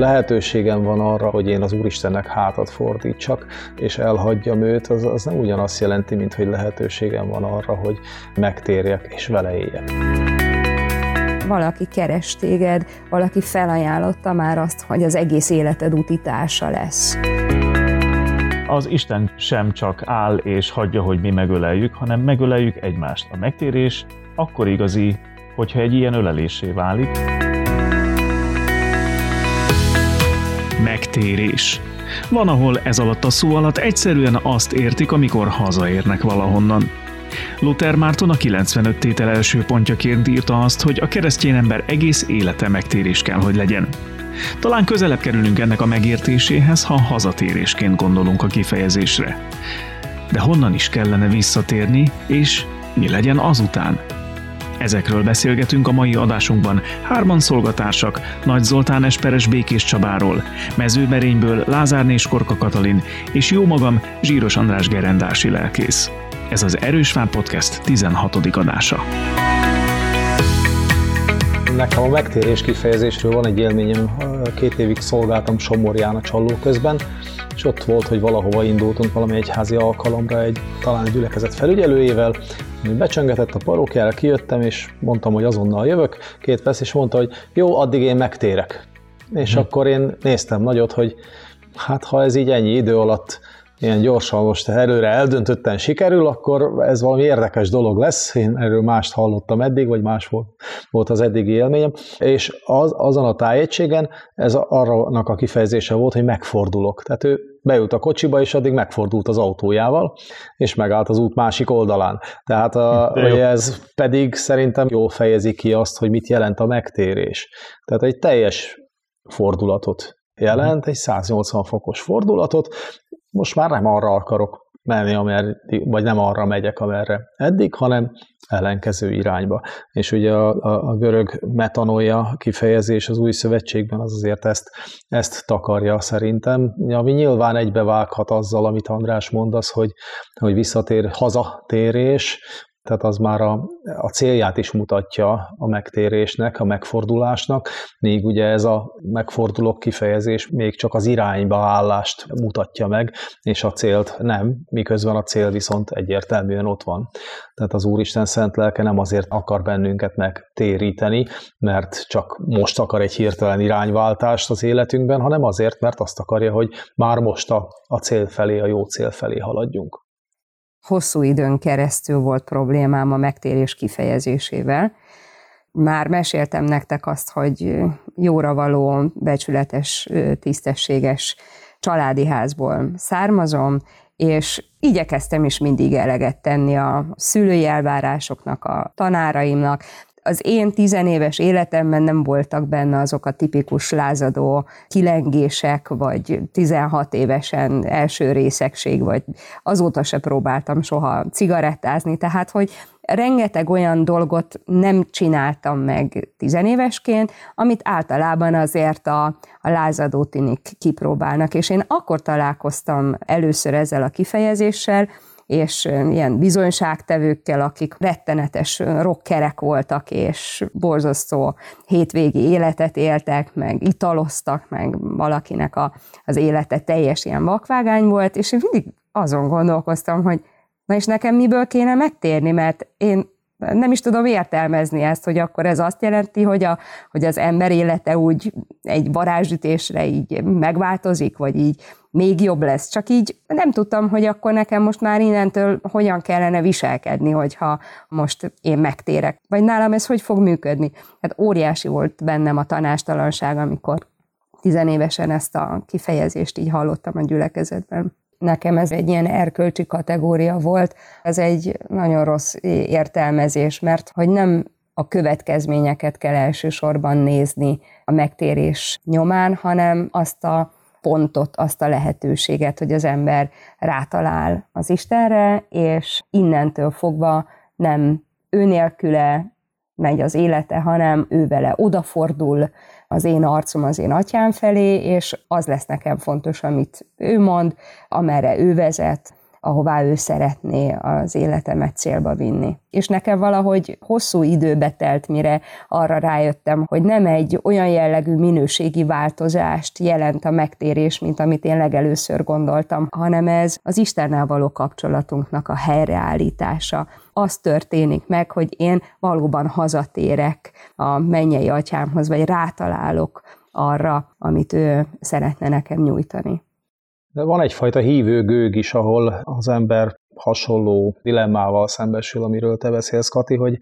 lehetőségem van arra, hogy én az Úristennek hátat fordítsak, és elhagyjam őt, az, az nem ugyanazt jelenti, mint hogy lehetőségem van arra, hogy megtérjek és vele éljek valaki keres téged, valaki felajánlotta már azt, hogy az egész életed utitársa lesz. Az Isten sem csak áll és hagyja, hogy mi megöleljük, hanem megöleljük egymást. A megtérés akkor igazi, hogyha egy ilyen ölelésé válik. Megtérés. Van, ahol ez alatt a szó alatt egyszerűen azt értik, amikor hazaérnek valahonnan. Luther Márton a 95 tétel első pontjaként írta azt, hogy a keresztény ember egész élete megtérés kell, hogy legyen. Talán közelebb kerülünk ennek a megértéséhez, ha hazatérésként gondolunk a kifejezésre. De honnan is kellene visszatérni, és mi legyen azután? Ezekről beszélgetünk a mai adásunkban hárman szolgatársak, Nagy Zoltán Esperes Békés Csabáról, Mezőberényből Lázár Korka Katalin és jó magam Zsíros András Gerendási lelkész. Ez az Erős Fán Podcast 16. adása. Nekem a megtérés kifejezésről van egy élményem. Két évig szolgáltam Somorján a csalló közben, és ott volt, hogy valahova indultunk valami egyházi alkalomra egy talán gyülekezet felügyelőjével, becsöngetett a parókjára, kijöttem, és mondtam, hogy azonnal jövök, két perc, és mondta, hogy jó, addig én megtérek. És hm. akkor én néztem nagyot, hogy hát ha ez így ennyi idő alatt ilyen gyorsan most előre eldöntötten sikerül, akkor ez valami érdekes dolog lesz. Én erről mást hallottam eddig, vagy más volt, volt az eddigi élményem. És az, azon a tájegységen ez arra a kifejezése volt, hogy megfordulok. Tehát ő beült a kocsiba, és addig megfordult az autójával, és megállt az út másik oldalán. Tehát a, hogy ez pedig szerintem jól fejezi ki azt, hogy mit jelent a megtérés. Tehát egy teljes fordulatot jelent, egy 180 fokos fordulatot, most már nem arra akarok menni, amer, vagy nem arra megyek, amerre eddig, hanem ellenkező irányba. És ugye a, a, a görög metanoia kifejezés az új szövetségben az azért ezt, ezt takarja szerintem, ami nyilván egybevághat azzal, amit András mondasz, hogy, hogy visszatér hazatérés, tehát az már a, a célját is mutatja a megtérésnek, a megfordulásnak, még ugye ez a megfordulok kifejezés még csak az irányba állást mutatja meg, és a célt nem, miközben a cél viszont egyértelműen ott van. Tehát az Úristen szent lelke nem azért akar bennünket megtéríteni, mert csak most akar egy hirtelen irányváltást az életünkben, hanem azért, mert azt akarja, hogy már most a, a cél felé, a jó cél felé haladjunk hosszú időn keresztül volt problémám a megtérés kifejezésével. Már meséltem nektek azt, hogy jóra való, becsületes, tisztességes családi házból származom, és igyekeztem is mindig eleget tenni a szülői elvárásoknak, a tanáraimnak, az én tizenéves életemben nem voltak benne azok a tipikus lázadó kilengések, vagy 16 évesen első részegség, vagy azóta se próbáltam soha cigarettázni, tehát hogy rengeteg olyan dolgot nem csináltam meg tizenévesként, amit általában azért a, a lázadó tinik kipróbálnak, és én akkor találkoztam először ezzel a kifejezéssel, és ilyen bizonyságtevőkkel, akik rettenetes rockerek voltak, és borzasztó hétvégi életet éltek, meg italoztak, meg valakinek a, az élete teljes ilyen vakvágány volt, és én mindig azon gondolkoztam, hogy na és nekem miből kéne megtérni, mert én nem is tudom értelmezni ezt, hogy akkor ez azt jelenti, hogy, a, hogy az ember élete úgy egy varázsütésre így megváltozik, vagy így még jobb lesz. Csak így nem tudtam, hogy akkor nekem most már innentől hogyan kellene viselkedni, hogyha most én megtérek. Vagy nálam ez hogy fog működni. Hát óriási volt bennem a tanástalanság, amikor tizenévesen ezt a kifejezést így hallottam a gyülekezetben nekem ez egy ilyen erkölcsi kategória volt. Ez egy nagyon rossz értelmezés, mert hogy nem a következményeket kell elsősorban nézni a megtérés nyomán, hanem azt a pontot, azt a lehetőséget, hogy az ember rátalál az Istenre, és innentől fogva nem ő nélküle megy az élete, hanem ő vele odafordul, az én arcom az én atyám felé, és az lesz nekem fontos, amit ő mond, amerre ő vezet, ahová ő szeretné az életemet célba vinni. És nekem valahogy hosszú időbe telt, mire arra rájöttem, hogy nem egy olyan jellegű minőségi változást jelent a megtérés, mint amit én legelőször gondoltam, hanem ez az Istennel való kapcsolatunknak a helyreállítása. Az történik meg, hogy én valóban hazatérek a mennyei atyámhoz, vagy rátalálok arra, amit ő szeretne nekem nyújtani. De van egyfajta hívő gőg is, ahol az ember hasonló dilemmával szembesül, amiről te beszélsz, Kati, hogy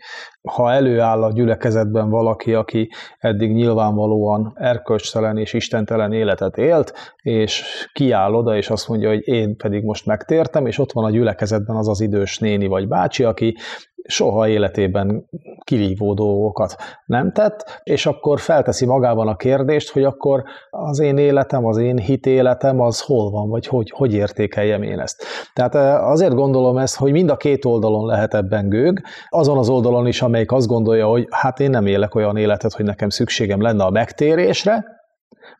ha előáll a gyülekezetben valaki, aki eddig nyilvánvalóan erkölcstelen és istentelen életet élt, és kiáll oda, és azt mondja, hogy én pedig most megtértem, és ott van a gyülekezetben az az idős néni vagy bácsi, aki soha életében kilívó dolgokat nem tett, és akkor felteszi magában a kérdést, hogy akkor az én életem, az én hitéletem, az hol van, vagy hogy, hogy értékeljem én ezt. Tehát azért gondolom ezt, hogy mind a két oldalon lehet ebben gőg, azon az oldalon is, amelyik azt gondolja, hogy hát én nem élek olyan életet, hogy nekem szükségem lenne a megtérésre,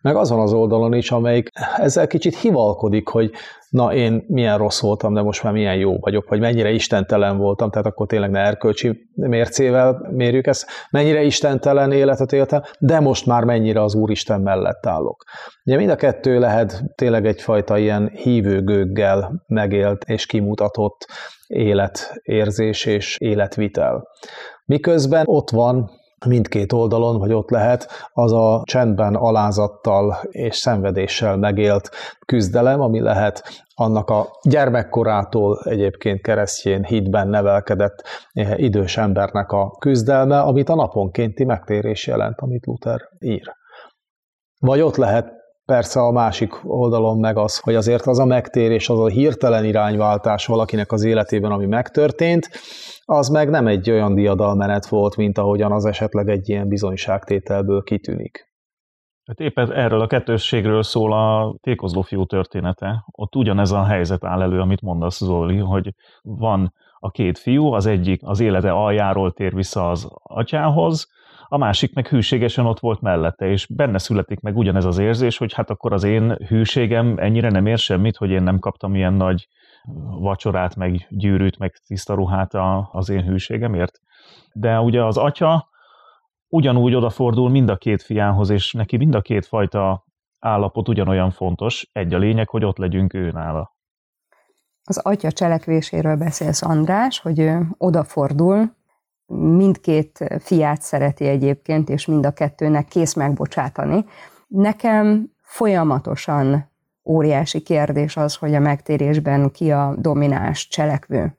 meg azon az oldalon is, amelyik ezzel kicsit hivalkodik, hogy na én milyen rossz voltam, de most már milyen jó vagyok, vagy mennyire istentelen voltam, tehát akkor tényleg ne erkölcsi mércével mérjük ezt, mennyire istentelen életet éltem, de most már mennyire az Úristen mellett állok. Ugye mind a kettő lehet tényleg egyfajta ilyen hívőgőggel megélt és kimutatott életérzés és életvitel. Miközben ott van mindkét oldalon, vagy ott lehet, az a csendben, alázattal és szenvedéssel megélt küzdelem, ami lehet annak a gyermekkorától egyébként keresztjén hitben nevelkedett eh, idős embernek a küzdelme, amit a naponkénti megtérés jelent, amit Luther ír. Vagy ott lehet Persze a másik oldalon meg az, hogy azért az a megtérés, az a hirtelen irányváltás valakinek az életében, ami megtörtént, az meg nem egy olyan diadalmenet volt, mint ahogyan az esetleg egy ilyen bizonyságtételből kitűnik. Hát éppen erről a kettősségről szól a tékozló fiú története. Ott ugyanez a helyzet áll elő, amit mondasz, Zoli, hogy van a két fiú, az egyik az élete aljáról tér vissza az atyához, a másik meg hűségesen ott volt mellette, és benne születik meg ugyanez az érzés, hogy hát akkor az én hűségem ennyire nem ér semmit, hogy én nem kaptam ilyen nagy vacsorát, meg gyűrűt, meg tiszta ruhát az én hűségemért. De ugye az atya ugyanúgy odafordul mind a két fiához, és neki mind a két fajta állapot ugyanolyan fontos. Egy a lényeg, hogy ott legyünk ő nála. Az atya cselekvéséről beszélsz, András, hogy ő odafordul, mindkét fiát szereti egyébként, és mind a kettőnek kész megbocsátani. Nekem folyamatosan óriási kérdés az, hogy a megtérésben ki a domináns cselekvő.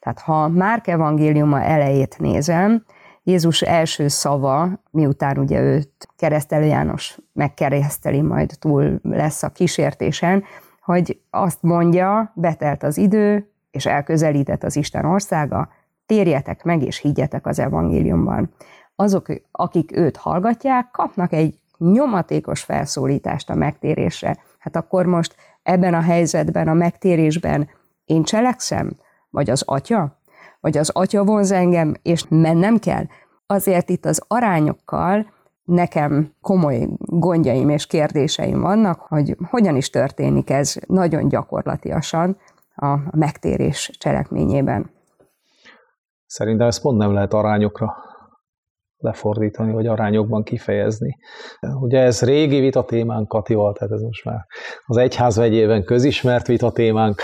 Tehát ha Márk evangéliuma elejét nézem, Jézus első szava, miután ugye őt keresztelő János megkereszteli, majd túl lesz a kísértésen, hogy azt mondja, betelt az idő, és elközelített az Isten országa, térjetek meg és higgyetek az evangéliumban. Azok, akik őt hallgatják, kapnak egy nyomatékos felszólítást a megtérésre. Hát akkor most ebben a helyzetben, a megtérésben én cselekszem? Vagy az atya? Vagy az atya vonz engem, és mennem kell? Azért itt az arányokkal nekem komoly gondjaim és kérdéseim vannak, hogy hogyan is történik ez nagyon gyakorlatiasan a megtérés cselekményében. Szerintem ezt pont nem lehet arányokra lefordítani, vagy arányokban kifejezni. Ugye ez régi vita témánk Katival, tehát ez most már az egyház vegyében közismert vita témánk,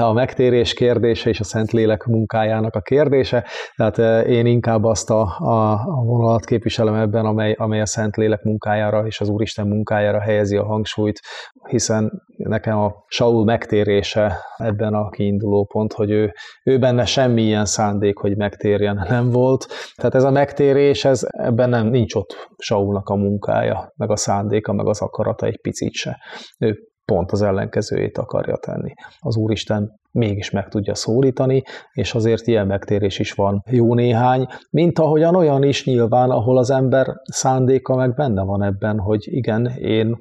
a megtérés kérdése és a Szentlélek munkájának a kérdése, tehát eh, én inkább azt a, a, a vonalat képviselem ebben, amely, amely a Szentlélek munkájára és az Úristen munkájára helyezi a hangsúlyt, hiszen nekem a Saul megtérése ebben a kiinduló pont, hogy ő, ő benne semmilyen szándék, hogy megtérjen nem volt. Tehát ez a megtérés, ez, ebben nem nincs ott Saulnak a munkája, meg a szándéka, meg az akarata egy picit se. Ő pont az ellenkezőjét akarja tenni. Az Úristen mégis meg tudja szólítani, és azért ilyen megtérés is van jó néhány, mint ahogyan olyan is nyilván, ahol az ember szándéka meg benne van ebben, hogy igen, én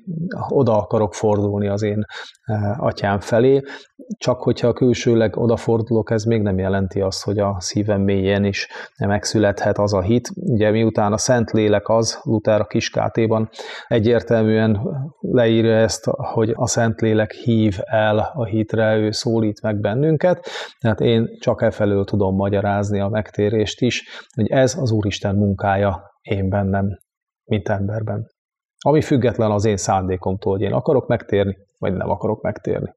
oda akarok fordulni az én eh, atyám felé, csak hogyha külsőleg odafordulok, ez még nem jelenti azt, hogy a szívem mélyén is megszülethet az a hit. Ugye miután a Szentlélek az, Luther a kiskátéban egyértelműen leírja ezt, hogy a Szentlélek hív el a hitre, ő szólít meg bennünket, tehát én csak e tudom magyarázni a megtérést is, hogy ez az Úristen munkája én bennem, mint emberben. Ami független az én szándékomtól, hogy én akarok megtérni, vagy nem akarok megtérni.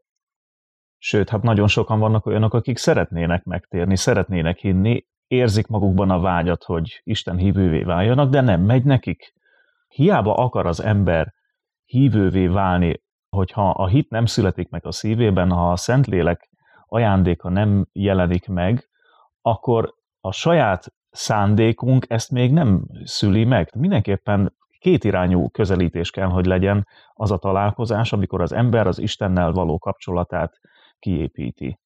Sőt, hát nagyon sokan vannak olyanok, akik szeretnének megtérni, szeretnének hinni, érzik magukban a vágyat, hogy Isten hívővé váljanak, de nem megy nekik. Hiába akar az ember hívővé válni, hogyha a hit nem születik meg a szívében, ha a Szentlélek ajándéka nem jelenik meg, akkor a saját szándékunk ezt még nem szüli meg. Mindenképpen kétirányú közelítés kell, hogy legyen az a találkozás, amikor az ember az Istennel való kapcsolatát kiépíti.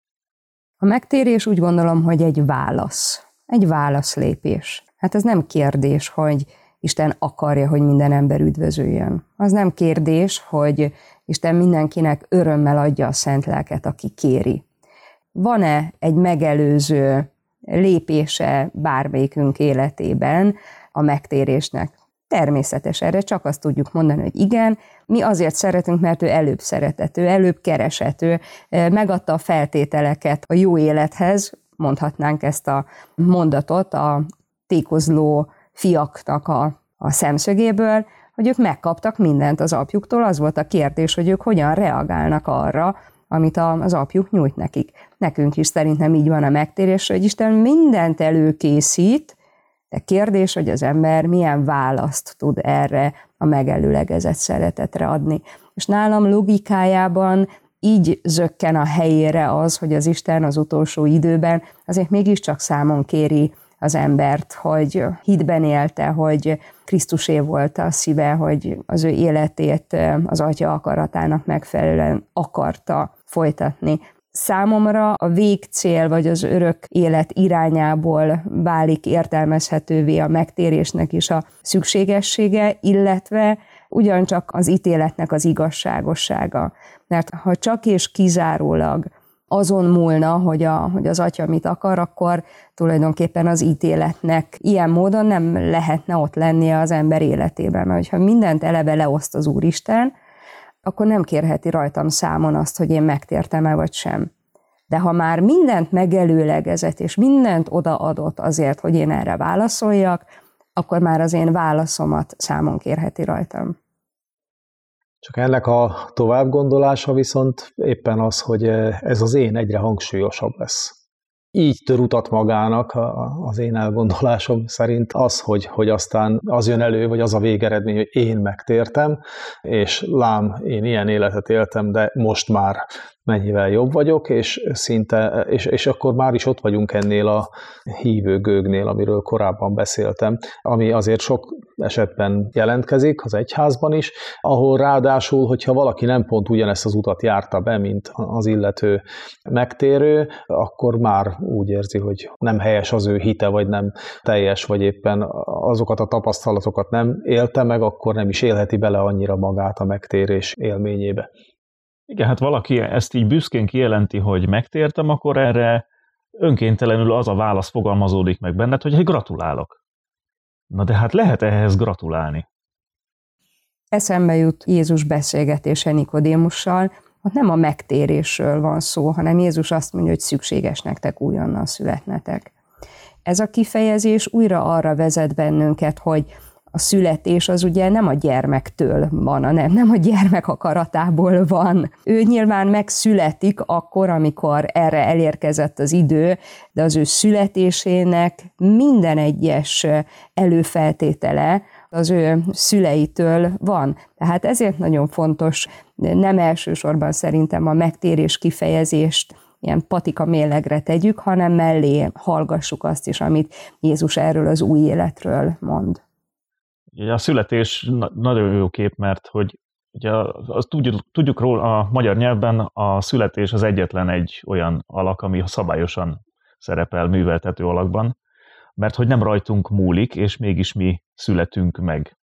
A megtérés úgy gondolom, hogy egy válasz, egy válaszlépés. Hát ez nem kérdés, hogy Isten akarja, hogy minden ember üdvözüljön. Az nem kérdés, hogy Isten mindenkinek örömmel adja a szent lelket, aki kéri. Van-e egy megelőző lépése bármelyikünk életében a megtérésnek? Természetes erre, csak azt tudjuk mondani, hogy igen, mi azért szeretünk, mert ő előbb szeretett, ő előbb keresett, ő megadta a feltételeket a jó élethez, mondhatnánk ezt a mondatot a tékozló fiaknak a, a szemszögéből, hogy ők megkaptak mindent az apjuktól, az volt a kérdés, hogy ők hogyan reagálnak arra, amit az apjuk nyújt nekik. Nekünk is szerintem így van a megtérés, hogy Isten mindent előkészít, de kérdés, hogy az ember milyen választ tud erre a megelőlegezett szeretetre adni. És nálam logikájában így zökken a helyére az, hogy az Isten az utolsó időben azért mégiscsak számon kéri az embert, hogy hitben élte, hogy Krisztusé volt a szíve, hogy az ő életét az atya akaratának megfelelően akarta folytatni. Számomra a végcél vagy az örök élet irányából válik értelmezhetővé a megtérésnek is a szükségessége, illetve ugyancsak az ítéletnek az igazságossága. Mert ha csak és kizárólag azon múlna, hogy, a, hogy az atya mit akar, akkor tulajdonképpen az ítéletnek ilyen módon nem lehetne ott lennie az ember életében. Mert ha mindent eleve leoszt az Úristen, akkor nem kérheti rajtam számon azt, hogy én megtértem-e vagy sem. De ha már mindent megelőlegezett, és mindent odaadott azért, hogy én erre válaszoljak, akkor már az én válaszomat számon kérheti rajtam. Csak ennek a továbbgondolása viszont éppen az, hogy ez az én egyre hangsúlyosabb lesz. Így tör utat magának az én elgondolásom szerint az, hogy, hogy aztán az jön elő, vagy az a végeredmény, hogy én megtértem, és lám, én ilyen életet éltem, de most már mennyivel jobb vagyok, és szinte, és, és akkor már is ott vagyunk ennél a hívő gőgnél, amiről korábban beszéltem, ami azért sok esetben jelentkezik, az egyházban is, ahol ráadásul, hogyha valaki nem pont ugyanezt az utat járta be, mint az illető megtérő, akkor már úgy érzi, hogy nem helyes az ő hite, vagy nem teljes, vagy éppen azokat a tapasztalatokat nem élte meg, akkor nem is élheti bele annyira magát a megtérés élményébe. Igen, hát valaki ezt így büszkén kijelenti, hogy megtértem, akkor erre önkéntelenül az a válasz fogalmazódik meg benned, hogy gratulálok. Na de hát lehet ehhez gratulálni. Eszembe jut Jézus beszélgetése Nikodémussal, ott nem a megtérésről van szó, hanem Jézus azt mondja, hogy szükséges nektek újonnan születnetek. Ez a kifejezés újra arra vezet bennünket, hogy a születés az ugye nem a gyermektől van, hanem nem a gyermek akaratából van. Ő nyilván megszületik akkor, amikor erre elérkezett az idő, de az ő születésének minden egyes előfeltétele az ő szüleitől van. Tehát ezért nagyon fontos, nem elsősorban szerintem a megtérés kifejezést ilyen patika mélegre tegyük, hanem mellé hallgassuk azt is, amit Jézus erről az új életről mond. A születés nagyon jó kép, mert hogy ugye azt tudjuk, tudjuk róla a magyar nyelvben a születés az egyetlen egy olyan alak, ami szabályosan szerepel műveltető alakban, mert hogy nem rajtunk múlik, és mégis mi születünk meg.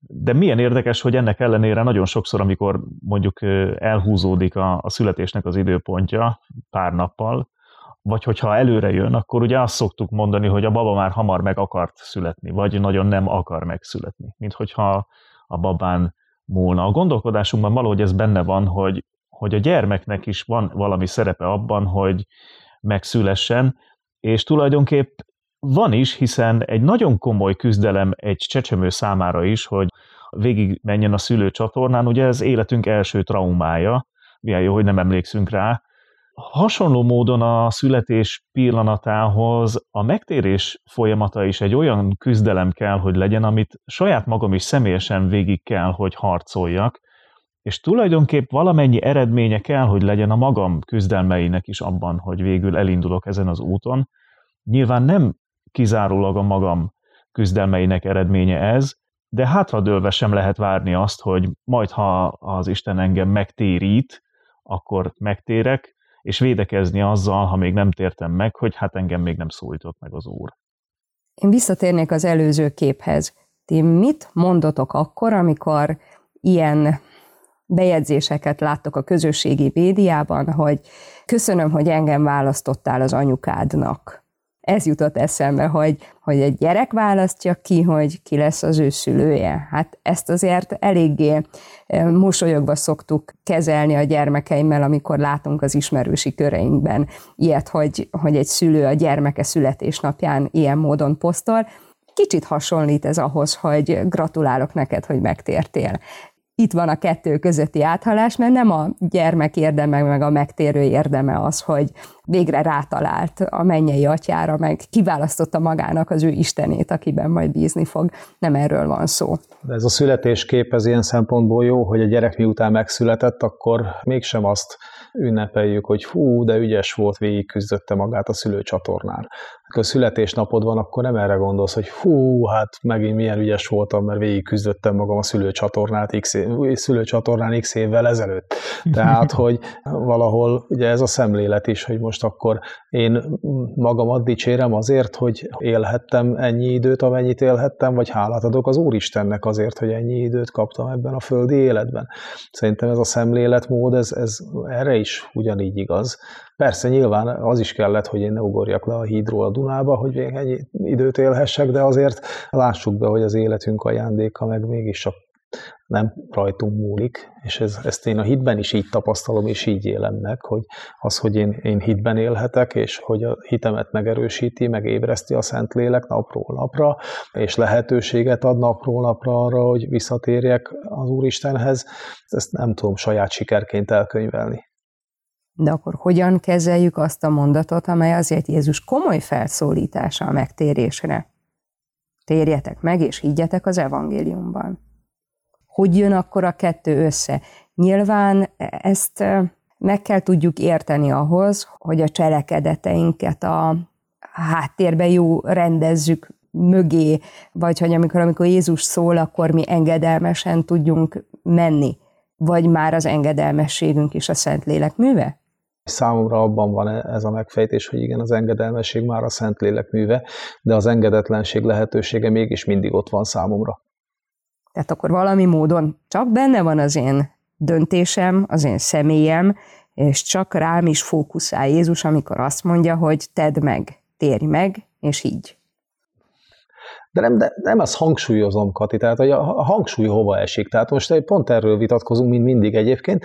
De milyen érdekes, hogy ennek ellenére nagyon sokszor, amikor mondjuk elhúzódik a, a születésnek az időpontja pár nappal, vagy hogyha előre jön, akkor ugye azt szoktuk mondani, hogy a baba már hamar meg akart születni, vagy nagyon nem akar megszületni, mint hogyha a babán múlna. A gondolkodásunkban valahogy ez benne van, hogy, hogy a gyermeknek is van valami szerepe abban, hogy megszülessen, és tulajdonképp van is, hiszen egy nagyon komoly küzdelem egy csecsemő számára is, hogy végig menjen a szülőcsatornán, ugye ez életünk első traumája, milyen jó, hogy nem emlékszünk rá. Hasonló módon a születés pillanatához a megtérés folyamata is egy olyan küzdelem kell, hogy legyen, amit saját magam is személyesen végig kell, hogy harcoljak, és tulajdonképp valamennyi eredménye kell, hogy legyen a magam küzdelmeinek is abban, hogy végül elindulok ezen az úton. Nyilván nem kizárólag a magam küzdelmeinek eredménye ez, de hátradőlve sem lehet várni azt, hogy majd ha az Isten engem megtérít, akkor megtérek, és védekezni azzal, ha még nem tértem meg, hogy hát engem még nem szólított meg az Úr. Én visszatérnék az előző képhez. Ti mit mondotok akkor, amikor ilyen bejegyzéseket láttok a közösségi médiában, hogy köszönöm, hogy engem választottál az anyukádnak. Ez jutott eszembe, hogy, hogy egy gyerek választja ki, hogy ki lesz az ő szülője. Hát ezt azért eléggé mosolyogva szoktuk kezelni a gyermekeimmel, amikor látunk az ismerősi köreinkben ilyet, hogy, hogy egy szülő a gyermeke születésnapján ilyen módon posztol. Kicsit hasonlít ez ahhoz, hogy gratulálok neked, hogy megtértél itt van a kettő közötti áthalás, mert nem a gyermek érdeme, meg a megtérő érdeme az, hogy végre rátalált a mennyei atyára, meg kiválasztotta magának az ő istenét, akiben majd bízni fog. Nem erről van szó. De ez a születéskép ez ilyen szempontból jó, hogy a gyerek miután megszületett, akkor mégsem azt ünnepeljük, hogy hú, de ügyes volt, végig küzdötte magát a szülőcsatornán. Amikor születésnapod van, akkor nem erre gondolsz, hogy hú, hát megint milyen ügyes voltam, mert végig küzdöttem magam a szülőcsatornát X, szülőcsatornán X évvel ezelőtt. Tehát, hogy valahol ugye ez a szemlélet is, hogy most akkor én magamat dicsérem azért, hogy élhettem ennyi időt, amennyit élhettem, vagy hálát adok az Úristennek azért, hogy ennyi időt kaptam ebben a földi életben. Szerintem ez a szemléletmód, ez, ez erre is ugyanígy igaz. Persze nyilván az is kellett, hogy én ne ugorjak le a hídról a Dunába, hogy még ennyi időt élhessek, de azért lássuk be, hogy az életünk ajándéka meg mégis csak nem rajtunk múlik, és ez, ezt én a hitben is így tapasztalom, és így élem meg, hogy az, hogy én, én hitben élhetek, és hogy a hitemet megerősíti, meg ébreszti a Szentlélek napról napra, és lehetőséget ad napról napra arra, hogy visszatérjek az Úristenhez, ezt nem tudom saját sikerként elkönyvelni. De akkor hogyan kezeljük azt a mondatot, amely azért Jézus komoly felszólítása a megtérésre? Térjetek meg, és higgyetek az evangéliumban. Hogy jön akkor a kettő össze? Nyilván ezt meg kell tudjuk érteni ahhoz, hogy a cselekedeteinket a háttérbe jó rendezzük mögé, vagy hogy amikor, amikor Jézus szól, akkor mi engedelmesen tudjunk menni, vagy már az engedelmességünk is a Szentlélek műve? Számomra abban van ez a megfejtés, hogy igen, az engedelmesség már a Szentlélek műve, de az engedetlenség lehetősége mégis mindig ott van számomra. Tehát akkor valami módon csak benne van az én döntésem, az én személyem, és csak rám is fókuszál Jézus, amikor azt mondja, hogy tedd meg, térj meg, és így. De nem, de nem ezt hangsúlyozom, Kati, tehát hogy a hangsúly hova esik. Tehát most pont erről vitatkozunk, mint mindig egyébként,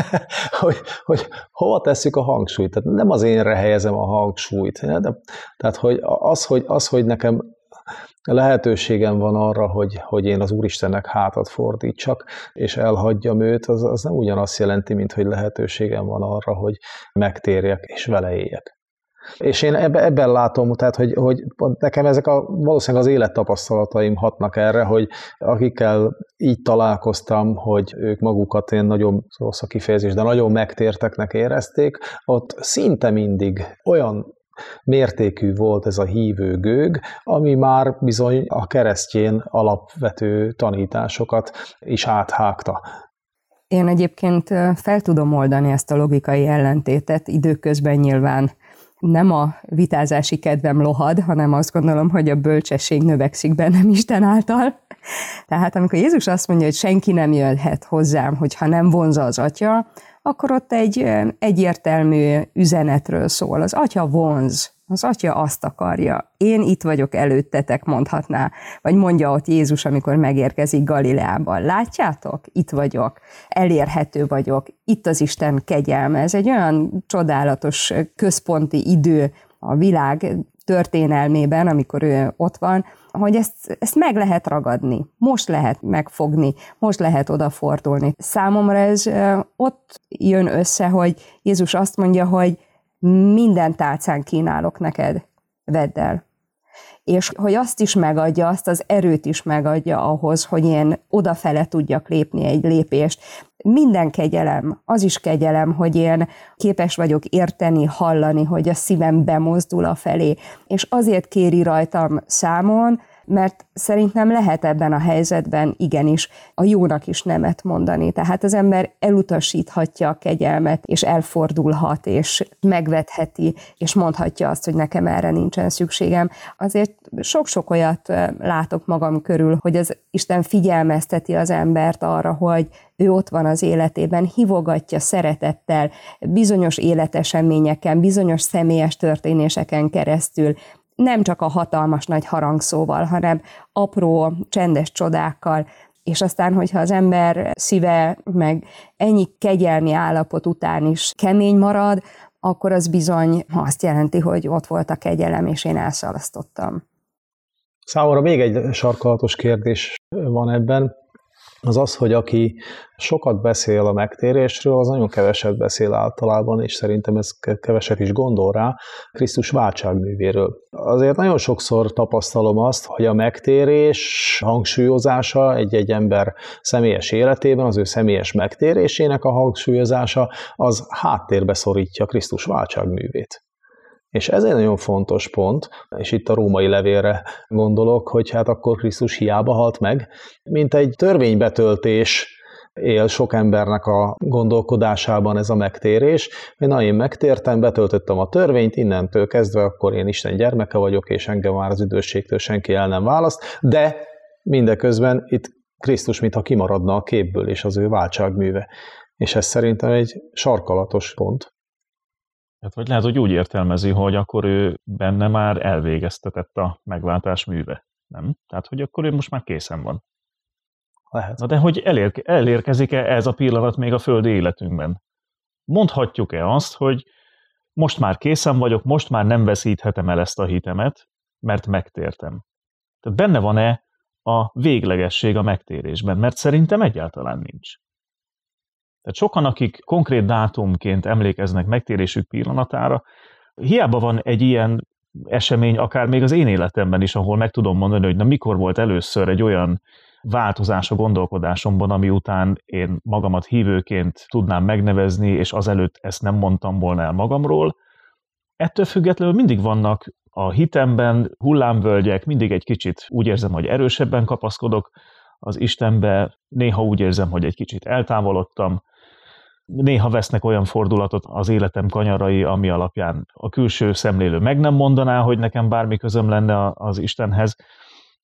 hogy, hogy hova tesszük a hangsúlyt. Tehát nem az énre helyezem a hangsúlyt. De, tehát hogy az, hogy, az, hogy nekem lehetőségem van arra, hogy, hogy én az Úristennek hátat fordítsak, és elhagyjam őt, az, az nem ugyanazt jelenti, mint hogy lehetőségem van arra, hogy megtérjek és vele éljek. És én ebbe, ebben látom, tehát, hogy, hogy nekem ezek a, valószínűleg az élettapasztalataim hatnak erre, hogy akikkel így találkoztam, hogy ők magukat én nagyon rossz a kifejezés, de nagyon megtérteknek érezték, ott szinte mindig olyan mértékű volt ez a hívő gőg, ami már bizony a keresztjén alapvető tanításokat is áthágta. Én egyébként fel tudom oldani ezt a logikai ellentétet, időközben nyilván nem a vitázási kedvem lohad, hanem azt gondolom, hogy a bölcsesség növekszik bennem Isten által. Tehát amikor Jézus azt mondja, hogy senki nem jöhet hozzám, hogyha nem vonza az atya, akkor ott egy egyértelmű üzenetről szól. Az atya vonz, Az atya azt akarja. Én itt vagyok előttetek, mondhatná. Vagy mondja ott Jézus, amikor megérkezik Galileában. Látjátok? Itt vagyok. Elérhető vagyok. Itt az Isten kegyelme. Ez egy olyan csodálatos központi idő a világ történelmében, amikor ő ott van, hogy ezt, ezt meg lehet ragadni, most lehet megfogni, most lehet odafordulni. Számomra ez ott jön össze, hogy Jézus azt mondja, hogy minden tálcán kínálok neked, vedd el. És hogy azt is megadja, azt az erőt is megadja ahhoz, hogy én odafele tudjak lépni egy lépést. Minden kegyelem, az is kegyelem, hogy én képes vagyok érteni, hallani, hogy a szívem bemozdul a felé. És azért kéri rajtam számon, mert szerintem lehet ebben a helyzetben igenis a jónak is nemet mondani. Tehát az ember elutasíthatja a kegyelmet, és elfordulhat, és megvetheti, és mondhatja azt, hogy nekem erre nincsen szükségem. Azért sok-sok olyat látok magam körül, hogy az Isten figyelmezteti az embert arra, hogy ő ott van az életében, hivogatja szeretettel, bizonyos életeseményeken, bizonyos személyes történéseken keresztül, nem csak a hatalmas nagy harangszóval, hanem apró, csendes csodákkal, és aztán, hogyha az ember szíve meg ennyi kegyelmi állapot után is kemény marad, akkor az bizony azt jelenti, hogy ott volt a kegyelem, és én elszalasztottam. Számomra még egy sarkalatos kérdés van ebben az az, hogy aki sokat beszél a megtérésről, az nagyon keveset beszél általában, és szerintem ez keveset is gondol rá, Krisztus váltságművéről. Azért nagyon sokszor tapasztalom azt, hogy a megtérés hangsúlyozása egy-egy ember személyes életében, az ő személyes megtérésének a hangsúlyozása, az háttérbe szorítja Krisztus váltságművét. És ez egy nagyon fontos pont, és itt a római levélre gondolok, hogy hát akkor Krisztus hiába halt meg, mint egy törvénybetöltés él sok embernek a gondolkodásában ez a megtérés, hogy na én megtértem, betöltöttem a törvényt, innentől kezdve akkor én Isten gyermeke vagyok, és engem már az üdvösségtől senki el nem választ, de mindeközben itt Krisztus mintha kimaradna a képből, és az ő váltságműve. És ez szerintem egy sarkalatos pont. Hát vagy lehet, hogy úgy értelmezi, hogy akkor ő benne már elvégeztetett a megváltás műve. Nem? Tehát, hogy akkor ő most már készen van. Lehet. Na de hogy elér, elérkezik-e ez a pillanat még a földi életünkben? Mondhatjuk-e azt, hogy most már készen vagyok, most már nem veszíthetem el ezt a hitemet, mert megtértem. Tehát benne van-e a véglegesség a megtérésben? Mert szerintem egyáltalán nincs. Tehát sokan, akik konkrét dátumként emlékeznek megtérésük pillanatára, hiába van egy ilyen esemény, akár még az én életemben is, ahol meg tudom mondani, hogy na mikor volt először egy olyan változás a gondolkodásomban, ami után én magamat hívőként tudnám megnevezni, és azelőtt ezt nem mondtam volna el magamról. Ettől függetlenül mindig vannak a hitemben hullámvölgyek, mindig egy kicsit úgy érzem, hogy erősebben kapaszkodok az Istenbe, néha úgy érzem, hogy egy kicsit eltávolodtam, néha vesznek olyan fordulatot az életem kanyarai, ami alapján a külső szemlélő meg nem mondaná, hogy nekem bármi közöm lenne az Istenhez,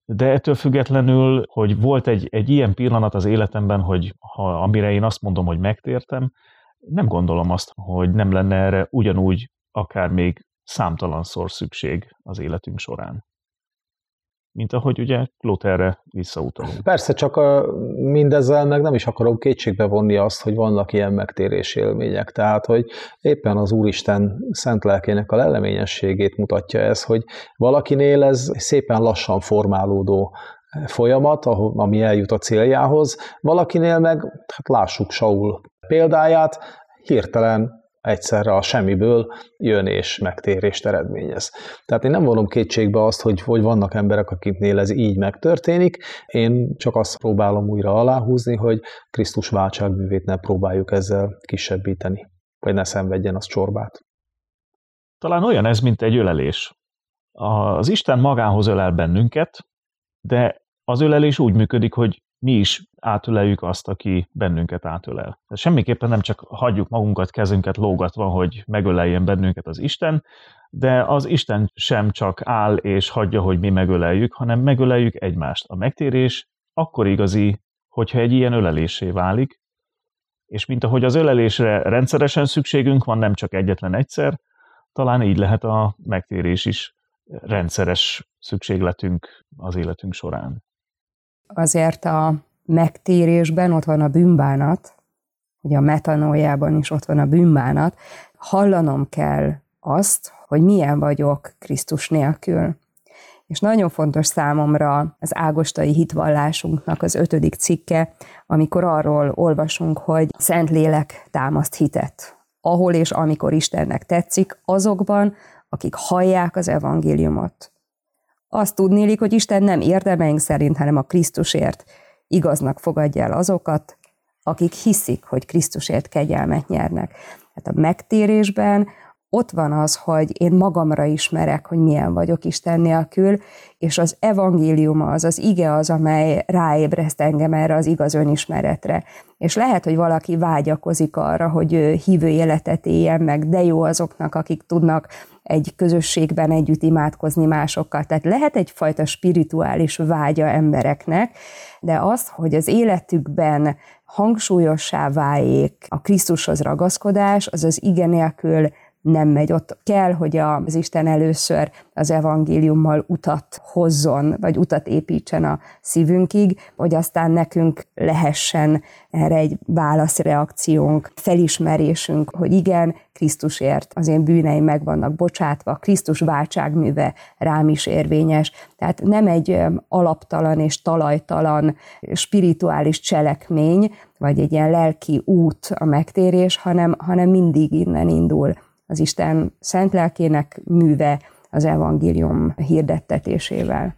de ettől függetlenül, hogy volt egy, egy ilyen pillanat az életemben, hogy ha, amire én azt mondom, hogy megtértem, nem gondolom azt, hogy nem lenne erre ugyanúgy akár még számtalanszor szükség az életünk során mint ahogy ugye Lutherre visszautalunk. Persze, csak a, mindezzel meg nem is akarom kétségbe vonni azt, hogy vannak ilyen megtérés élmények. Tehát, hogy éppen az Úristen szent lelkének a leleményességét mutatja ez, hogy valakinél ez szépen lassan formálódó folyamat, ami eljut a céljához, valakinél meg, hát lássuk Saul példáját, hirtelen egyszerre a semmiből jön és megtérést eredményez. Tehát én nem vonom kétségbe azt, hogy, hogy vannak emberek, akiknél ez így megtörténik, én csak azt próbálom újra aláhúzni, hogy Krisztus váltságművét ne próbáljuk ezzel kisebbíteni, vagy ne szenvedjen az csorbát. Talán olyan ez, mint egy ölelés. Az Isten magához ölel bennünket, de az ölelés úgy működik, hogy mi is átöleljük azt, aki bennünket átölel. Tehát semmiképpen nem csak hagyjuk magunkat kezünket lógatva, hogy megöleljen bennünket az Isten, de az Isten sem csak áll és hagyja, hogy mi megöleljük, hanem megöleljük egymást. A megtérés akkor igazi, hogyha egy ilyen ölelésé válik, és mint ahogy az ölelésre rendszeresen szükségünk van, nem csak egyetlen egyszer, talán így lehet a megtérés is rendszeres szükségletünk az életünk során. Azért a megtérésben ott van a bűnbánat, ugye a metanójában is ott van a bűnbánat, hallanom kell azt, hogy milyen vagyok Krisztus nélkül. És nagyon fontos számomra az ágostai hitvallásunknak az ötödik cikke, amikor arról olvasunk, hogy Szentlélek támaszt hitet. Ahol és amikor Istennek tetszik, azokban, akik hallják az evangéliumot. Azt tudnélik, hogy Isten nem érdemeink szerint, hanem a Krisztusért igaznak fogadja el azokat, akik hiszik, hogy Krisztusért kegyelmet nyernek. Tehát a megtérésben ott van az, hogy én magamra ismerek, hogy milyen vagyok Isten nélkül, és az evangélium az, az ige az, amely ráébreszt engem erre az igaz önismeretre. És lehet, hogy valaki vágyakozik arra, hogy hívő életet éljen meg, de jó azoknak, akik tudnak egy közösségben együtt imádkozni másokkal. Tehát lehet egyfajta spirituális vágya embereknek, de az, hogy az életükben hangsúlyossá váljék a Krisztushoz ragaszkodás, az az ige nélkül nem megy. Ott kell, hogy az Isten először az evangéliummal utat hozzon, vagy utat építsen a szívünkig, hogy aztán nekünk lehessen erre egy válaszreakciónk, felismerésünk, hogy igen, Krisztusért az én bűneim meg vannak bocsátva, Krisztus váltságműve rám is érvényes. Tehát nem egy alaptalan és talajtalan spirituális cselekmény, vagy egy ilyen lelki út a megtérés, hanem, hanem mindig innen indul az Isten szent lelkének műve az evangélium hirdettetésével.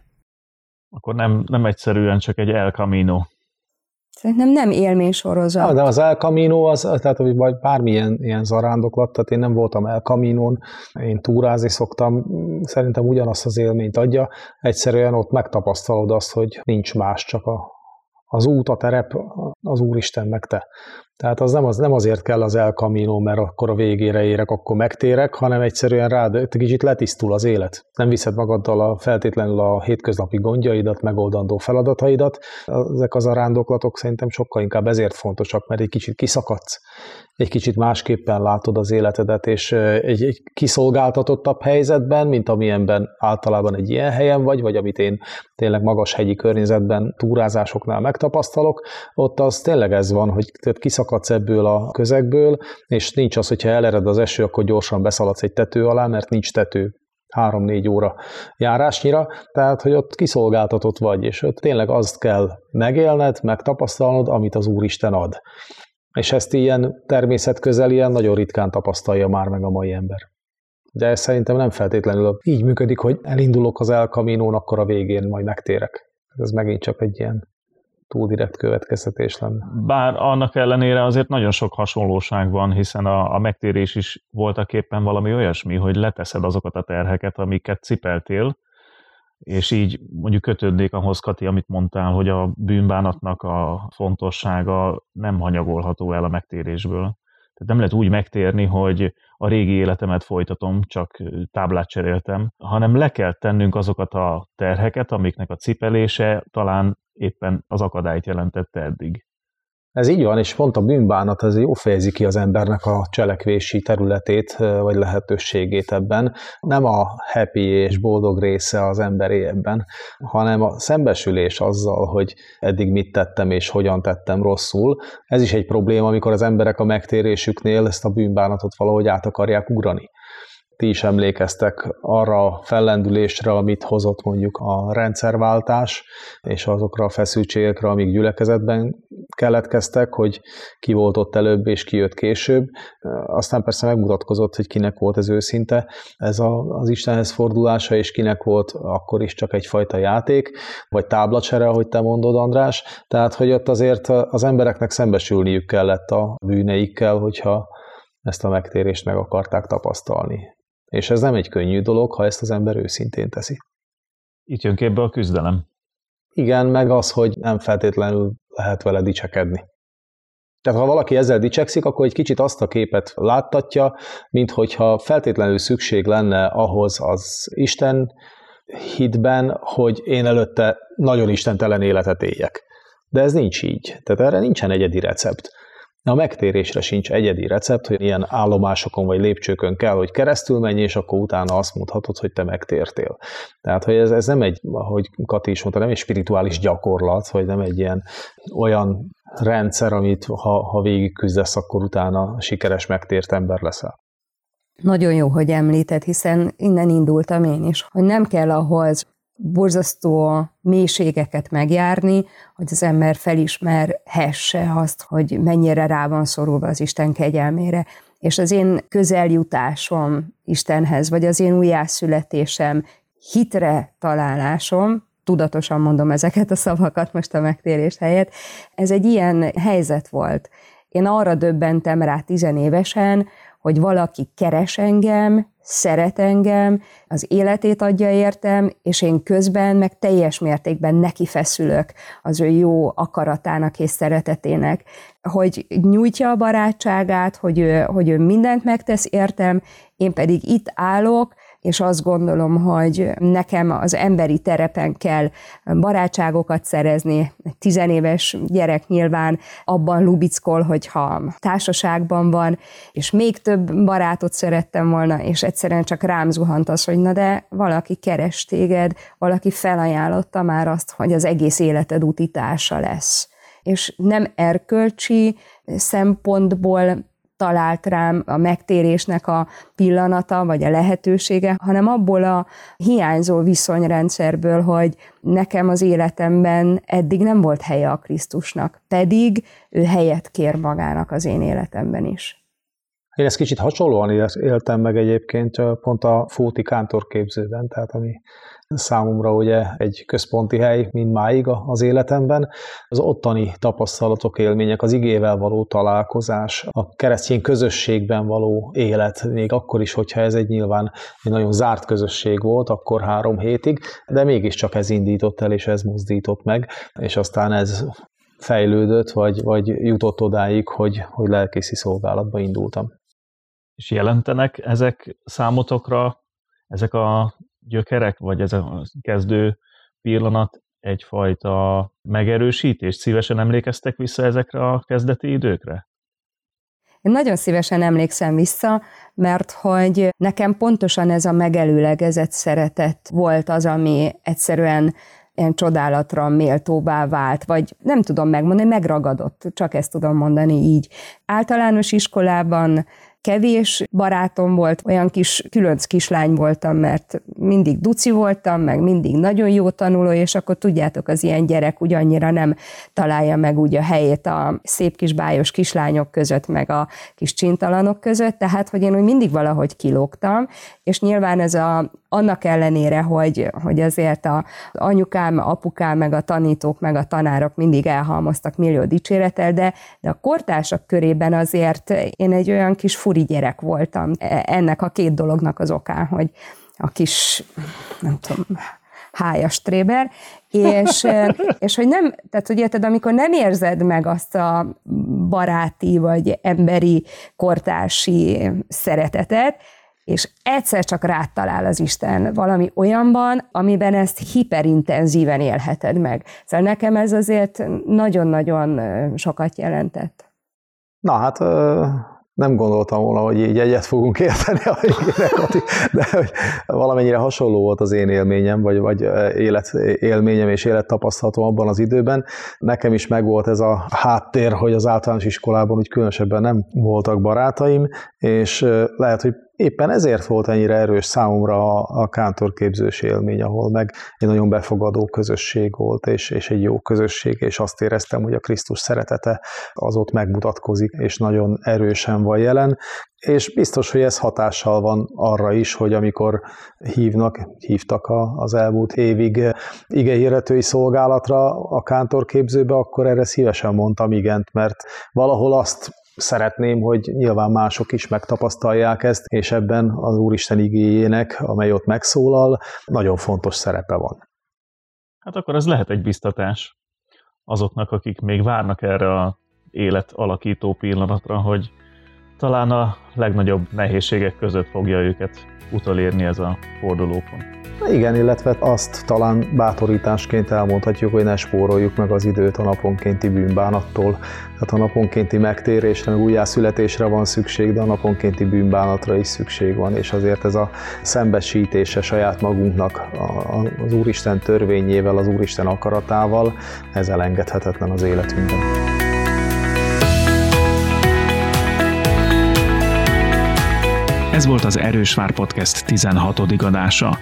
Akkor nem, nem egyszerűen csak egy El Camino. Szerintem nem élménysorozat. Ja, de az El Camino, az, tehát vagy bármilyen ilyen zarándoklat, tehát én nem voltam El Camino-n, én túrázni szoktam, szerintem ugyanazt az élményt adja, egyszerűen ott megtapasztalod azt, hogy nincs más, csak a, az út, a terep, az Úristen meg te. Tehát az nem, az nem azért kell az El Camino, mert akkor a végére érek, akkor megtérek, hanem egyszerűen rád kicsit letisztul az élet. Nem viszed magaddal a, feltétlenül a hétköznapi gondjaidat, megoldandó feladataidat. Ezek az arándoklatok szerintem sokkal inkább ezért fontosak, mert egy kicsit kiszakadsz egy kicsit másképpen látod az életedet, és egy, egy kiszolgáltatottabb helyzetben, mint amilyenben általában egy ilyen helyen vagy, vagy amit én tényleg magas hegyi környezetben túrázásoknál megtapasztalok, ott az tényleg ez van, hogy kiszakadsz ebből a közegből, és nincs az, hogyha elered az eső, akkor gyorsan beszaladsz egy tető alá, mert nincs tető három-négy óra járásnyira, tehát hogy ott kiszolgáltatott vagy, és ott tényleg azt kell megélned, megtapasztalnod, amit az Úristen ad. És ezt ilyen természetközelien nagyon ritkán tapasztalja már meg a mai ember. De ez szerintem nem feltétlenül így működik, hogy elindulok az El akkor a végén majd megtérek. Ez megint csak egy ilyen túl direkt következtetés lenne. Bár annak ellenére azért nagyon sok hasonlóság van, hiszen a, a megtérés is voltak éppen valami olyasmi, hogy leteszed azokat a terheket, amiket cipeltél, és így mondjuk kötődnék ahhoz, Kati, amit mondtál, hogy a bűnbánatnak a fontossága nem hanyagolható el a megtérésből. Tehát nem lehet úgy megtérni, hogy a régi életemet folytatom, csak táblát cseréltem, hanem le kell tennünk azokat a terheket, amiknek a cipelése talán éppen az akadályt jelentette eddig. Ez így van, és pont a bűnbánat ez jó fejezi ki az embernek a cselekvési területét, vagy lehetőségét ebben. Nem a happy és boldog része az emberé ebben, hanem a szembesülés azzal, hogy eddig mit tettem és hogyan tettem rosszul. Ez is egy probléma, amikor az emberek a megtérésüknél ezt a bűnbánatot valahogy át akarják ugrani ti is emlékeztek arra a fellendülésre, amit hozott mondjuk a rendszerváltás, és azokra a feszültségekre, amik gyülekezetben keletkeztek, hogy ki volt ott előbb és ki jött később. Aztán persze megmutatkozott, hogy kinek volt ez őszinte, ez a, az Istenhez fordulása, és kinek volt akkor is csak egyfajta játék, vagy táblacsere, ahogy te mondod, András. Tehát, hogy ott azért az embereknek szembesülniük kellett a bűneikkel, hogyha ezt a megtérést meg akarták tapasztalni. És ez nem egy könnyű dolog, ha ezt az ember őszintén teszi. Itt jön képbe a küzdelem. Igen, meg az, hogy nem feltétlenül lehet vele dicsekedni. Tehát ha valaki ezzel dicsekszik, akkor egy kicsit azt a képet láttatja, mint hogyha feltétlenül szükség lenne ahhoz az Isten hitben, hogy én előtte nagyon istentelen életet éljek. De ez nincs így. Tehát erre nincsen egyedi recept. A megtérésre sincs egyedi recept, hogy ilyen állomásokon vagy lépcsőkön kell, hogy keresztül menj, és akkor utána azt mondhatod, hogy te megtértél. Tehát, hogy ez, ez nem egy, ahogy Kati is mondta, nem egy spirituális gyakorlat, vagy nem egy ilyen olyan rendszer, amit ha, ha végig küzdesz, akkor utána sikeres megtért ember leszel. Nagyon jó, hogy említed, hiszen innen indultam én is, hogy nem kell ahhoz borzasztó mélységeket megjárni, hogy az ember felismerhesse azt, hogy mennyire rá van szorulva az Isten kegyelmére. És az én közeljutásom Istenhez, vagy az én újjászületésem, hitre találásom, tudatosan mondom ezeket a szavakat most a megtérés helyett, ez egy ilyen helyzet volt. Én arra döbbentem rá tizenévesen, hogy valaki keres engem, szeret engem, az életét adja értem, és én közben meg teljes mértékben neki feszülök az ő jó akaratának és szeretetének, hogy nyújtja a barátságát, hogy ő, hogy ő mindent megtesz értem, én pedig itt állok, és azt gondolom, hogy nekem az emberi terepen kell barátságokat szerezni. Egy tizenéves gyerek nyilván abban lubickol, hogyha társaságban van, és még több barátot szerettem volna, és egyszerűen csak rám zuhant az, hogy na de valaki keres téged, valaki felajánlotta már azt, hogy az egész életed utitása lesz és nem erkölcsi szempontból talált rám a megtérésnek a pillanata, vagy a lehetősége, hanem abból a hiányzó viszonyrendszerből, hogy nekem az életemben eddig nem volt helye a Krisztusnak, pedig ő helyet kér magának az én életemben is. Én ezt kicsit hasonlóan éltem meg egyébként pont a Fóti kántorképzőben, tehát ami számomra ugye egy központi hely mind máig az életemben. Az ottani tapasztalatok, élmények, az igével való találkozás, a keresztény közösségben való élet, még akkor is, hogyha ez egy nyilván egy nagyon zárt közösség volt, akkor három hétig, de mégiscsak ez indított el, és ez mozdított meg, és aztán ez fejlődött, vagy, vagy jutott odáig, hogy, hogy lelkészi szolgálatba indultam. És jelentenek ezek számotokra, ezek a gyökerek, vagy ez a kezdő pillanat egyfajta megerősítés? Szívesen emlékeztek vissza ezekre a kezdeti időkre? Én nagyon szívesen emlékszem vissza, mert hogy nekem pontosan ez a megelőlegezett szeretet volt az, ami egyszerűen ilyen csodálatra méltóvá vált, vagy nem tudom megmondani, megragadott, csak ezt tudom mondani így. Általános iskolában kevés barátom volt, olyan kis különc kislány voltam, mert mindig duci voltam, meg mindig nagyon jó tanuló, és akkor tudjátok, az ilyen gyerek úgy annyira nem találja meg úgy a helyét a szép kis bájos kislányok között, meg a kis csintalanok között, tehát, hogy én úgy mindig valahogy kilógtam, és nyilván ez a, annak ellenére, hogy, hogy azért a anyukám, apukám, meg a tanítók, meg a tanárok mindig elhalmoztak millió dicséretel, de, de a kortársak körében azért én egy olyan kis furi gyerek voltam e, ennek a két dolognak az okán, hogy a kis, nem tudom, hájas tréber, és, és hogy nem, tehát hogy érted, amikor nem érzed meg azt a baráti vagy emberi kortársi szeretetet, és egyszer csak rátalál az Isten valami olyanban, amiben ezt hiperintenzíven élheted meg. Szóval nekem ez azért nagyon-nagyon sokat jelentett. Na hát nem gondoltam volna, hogy így egyet fogunk érteni a végére, de hogy valamennyire hasonló volt az én élményem, vagy, vagy élet, élményem és élettapasztalatom abban az időben. Nekem is megvolt ez a háttér, hogy az általános iskolában úgy különösebben nem voltak barátaim, és lehet, hogy éppen ezért volt ennyire erős számomra a, a kántorképzős élmény, ahol meg egy nagyon befogadó közösség volt, és, és egy jó közösség, és azt éreztem, hogy a Krisztus szeretete az ott megmutatkozik, és nagyon erősen van jelen, és biztos, hogy ez hatással van arra is, hogy amikor hívnak, hívtak az elmúlt évig igehirdetői szolgálatra a kántorképzőbe, akkor erre szívesen mondtam igent, mert valahol azt szeretném, hogy nyilván mások is megtapasztalják ezt, és ebben az Úristen igényének, amely ott megszólal, nagyon fontos szerepe van. Hát akkor ez lehet egy biztatás azoknak, akik még várnak erre a élet alakító pillanatra, hogy talán a legnagyobb nehézségek között fogja őket utolérni ez a fordulópont. Igen, illetve azt talán bátorításként elmondhatjuk, hogy ne spóroljuk meg az időt a naponkénti bűnbánattól. Tehát a naponkénti megtérésre, meg újjászületésre van szükség, de a naponkénti bűnbánatra is szükség van, és azért ez a szembesítése saját magunknak az Úristen törvényével, az Úristen akaratával, ez elengedhetetlen az életünkben. Ez volt az Erős Vár Podcast 16. adása.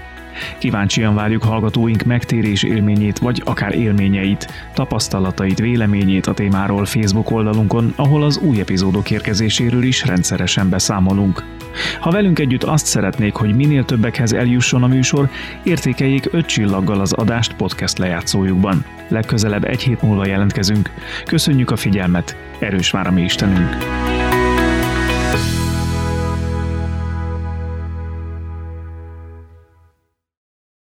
Kíváncsian várjuk hallgatóink megtérés élményét, vagy akár élményeit, tapasztalatait, véleményét a témáról Facebook oldalunkon, ahol az új epizódok érkezéséről is rendszeresen beszámolunk. Ha velünk együtt azt szeretnék, hogy minél többekhez eljusson a műsor, értékeljék öt csillaggal az adást podcast lejátszójukban. Legközelebb egy hét múlva jelentkezünk. Köszönjük a figyelmet, erős vár a mi Istenünk!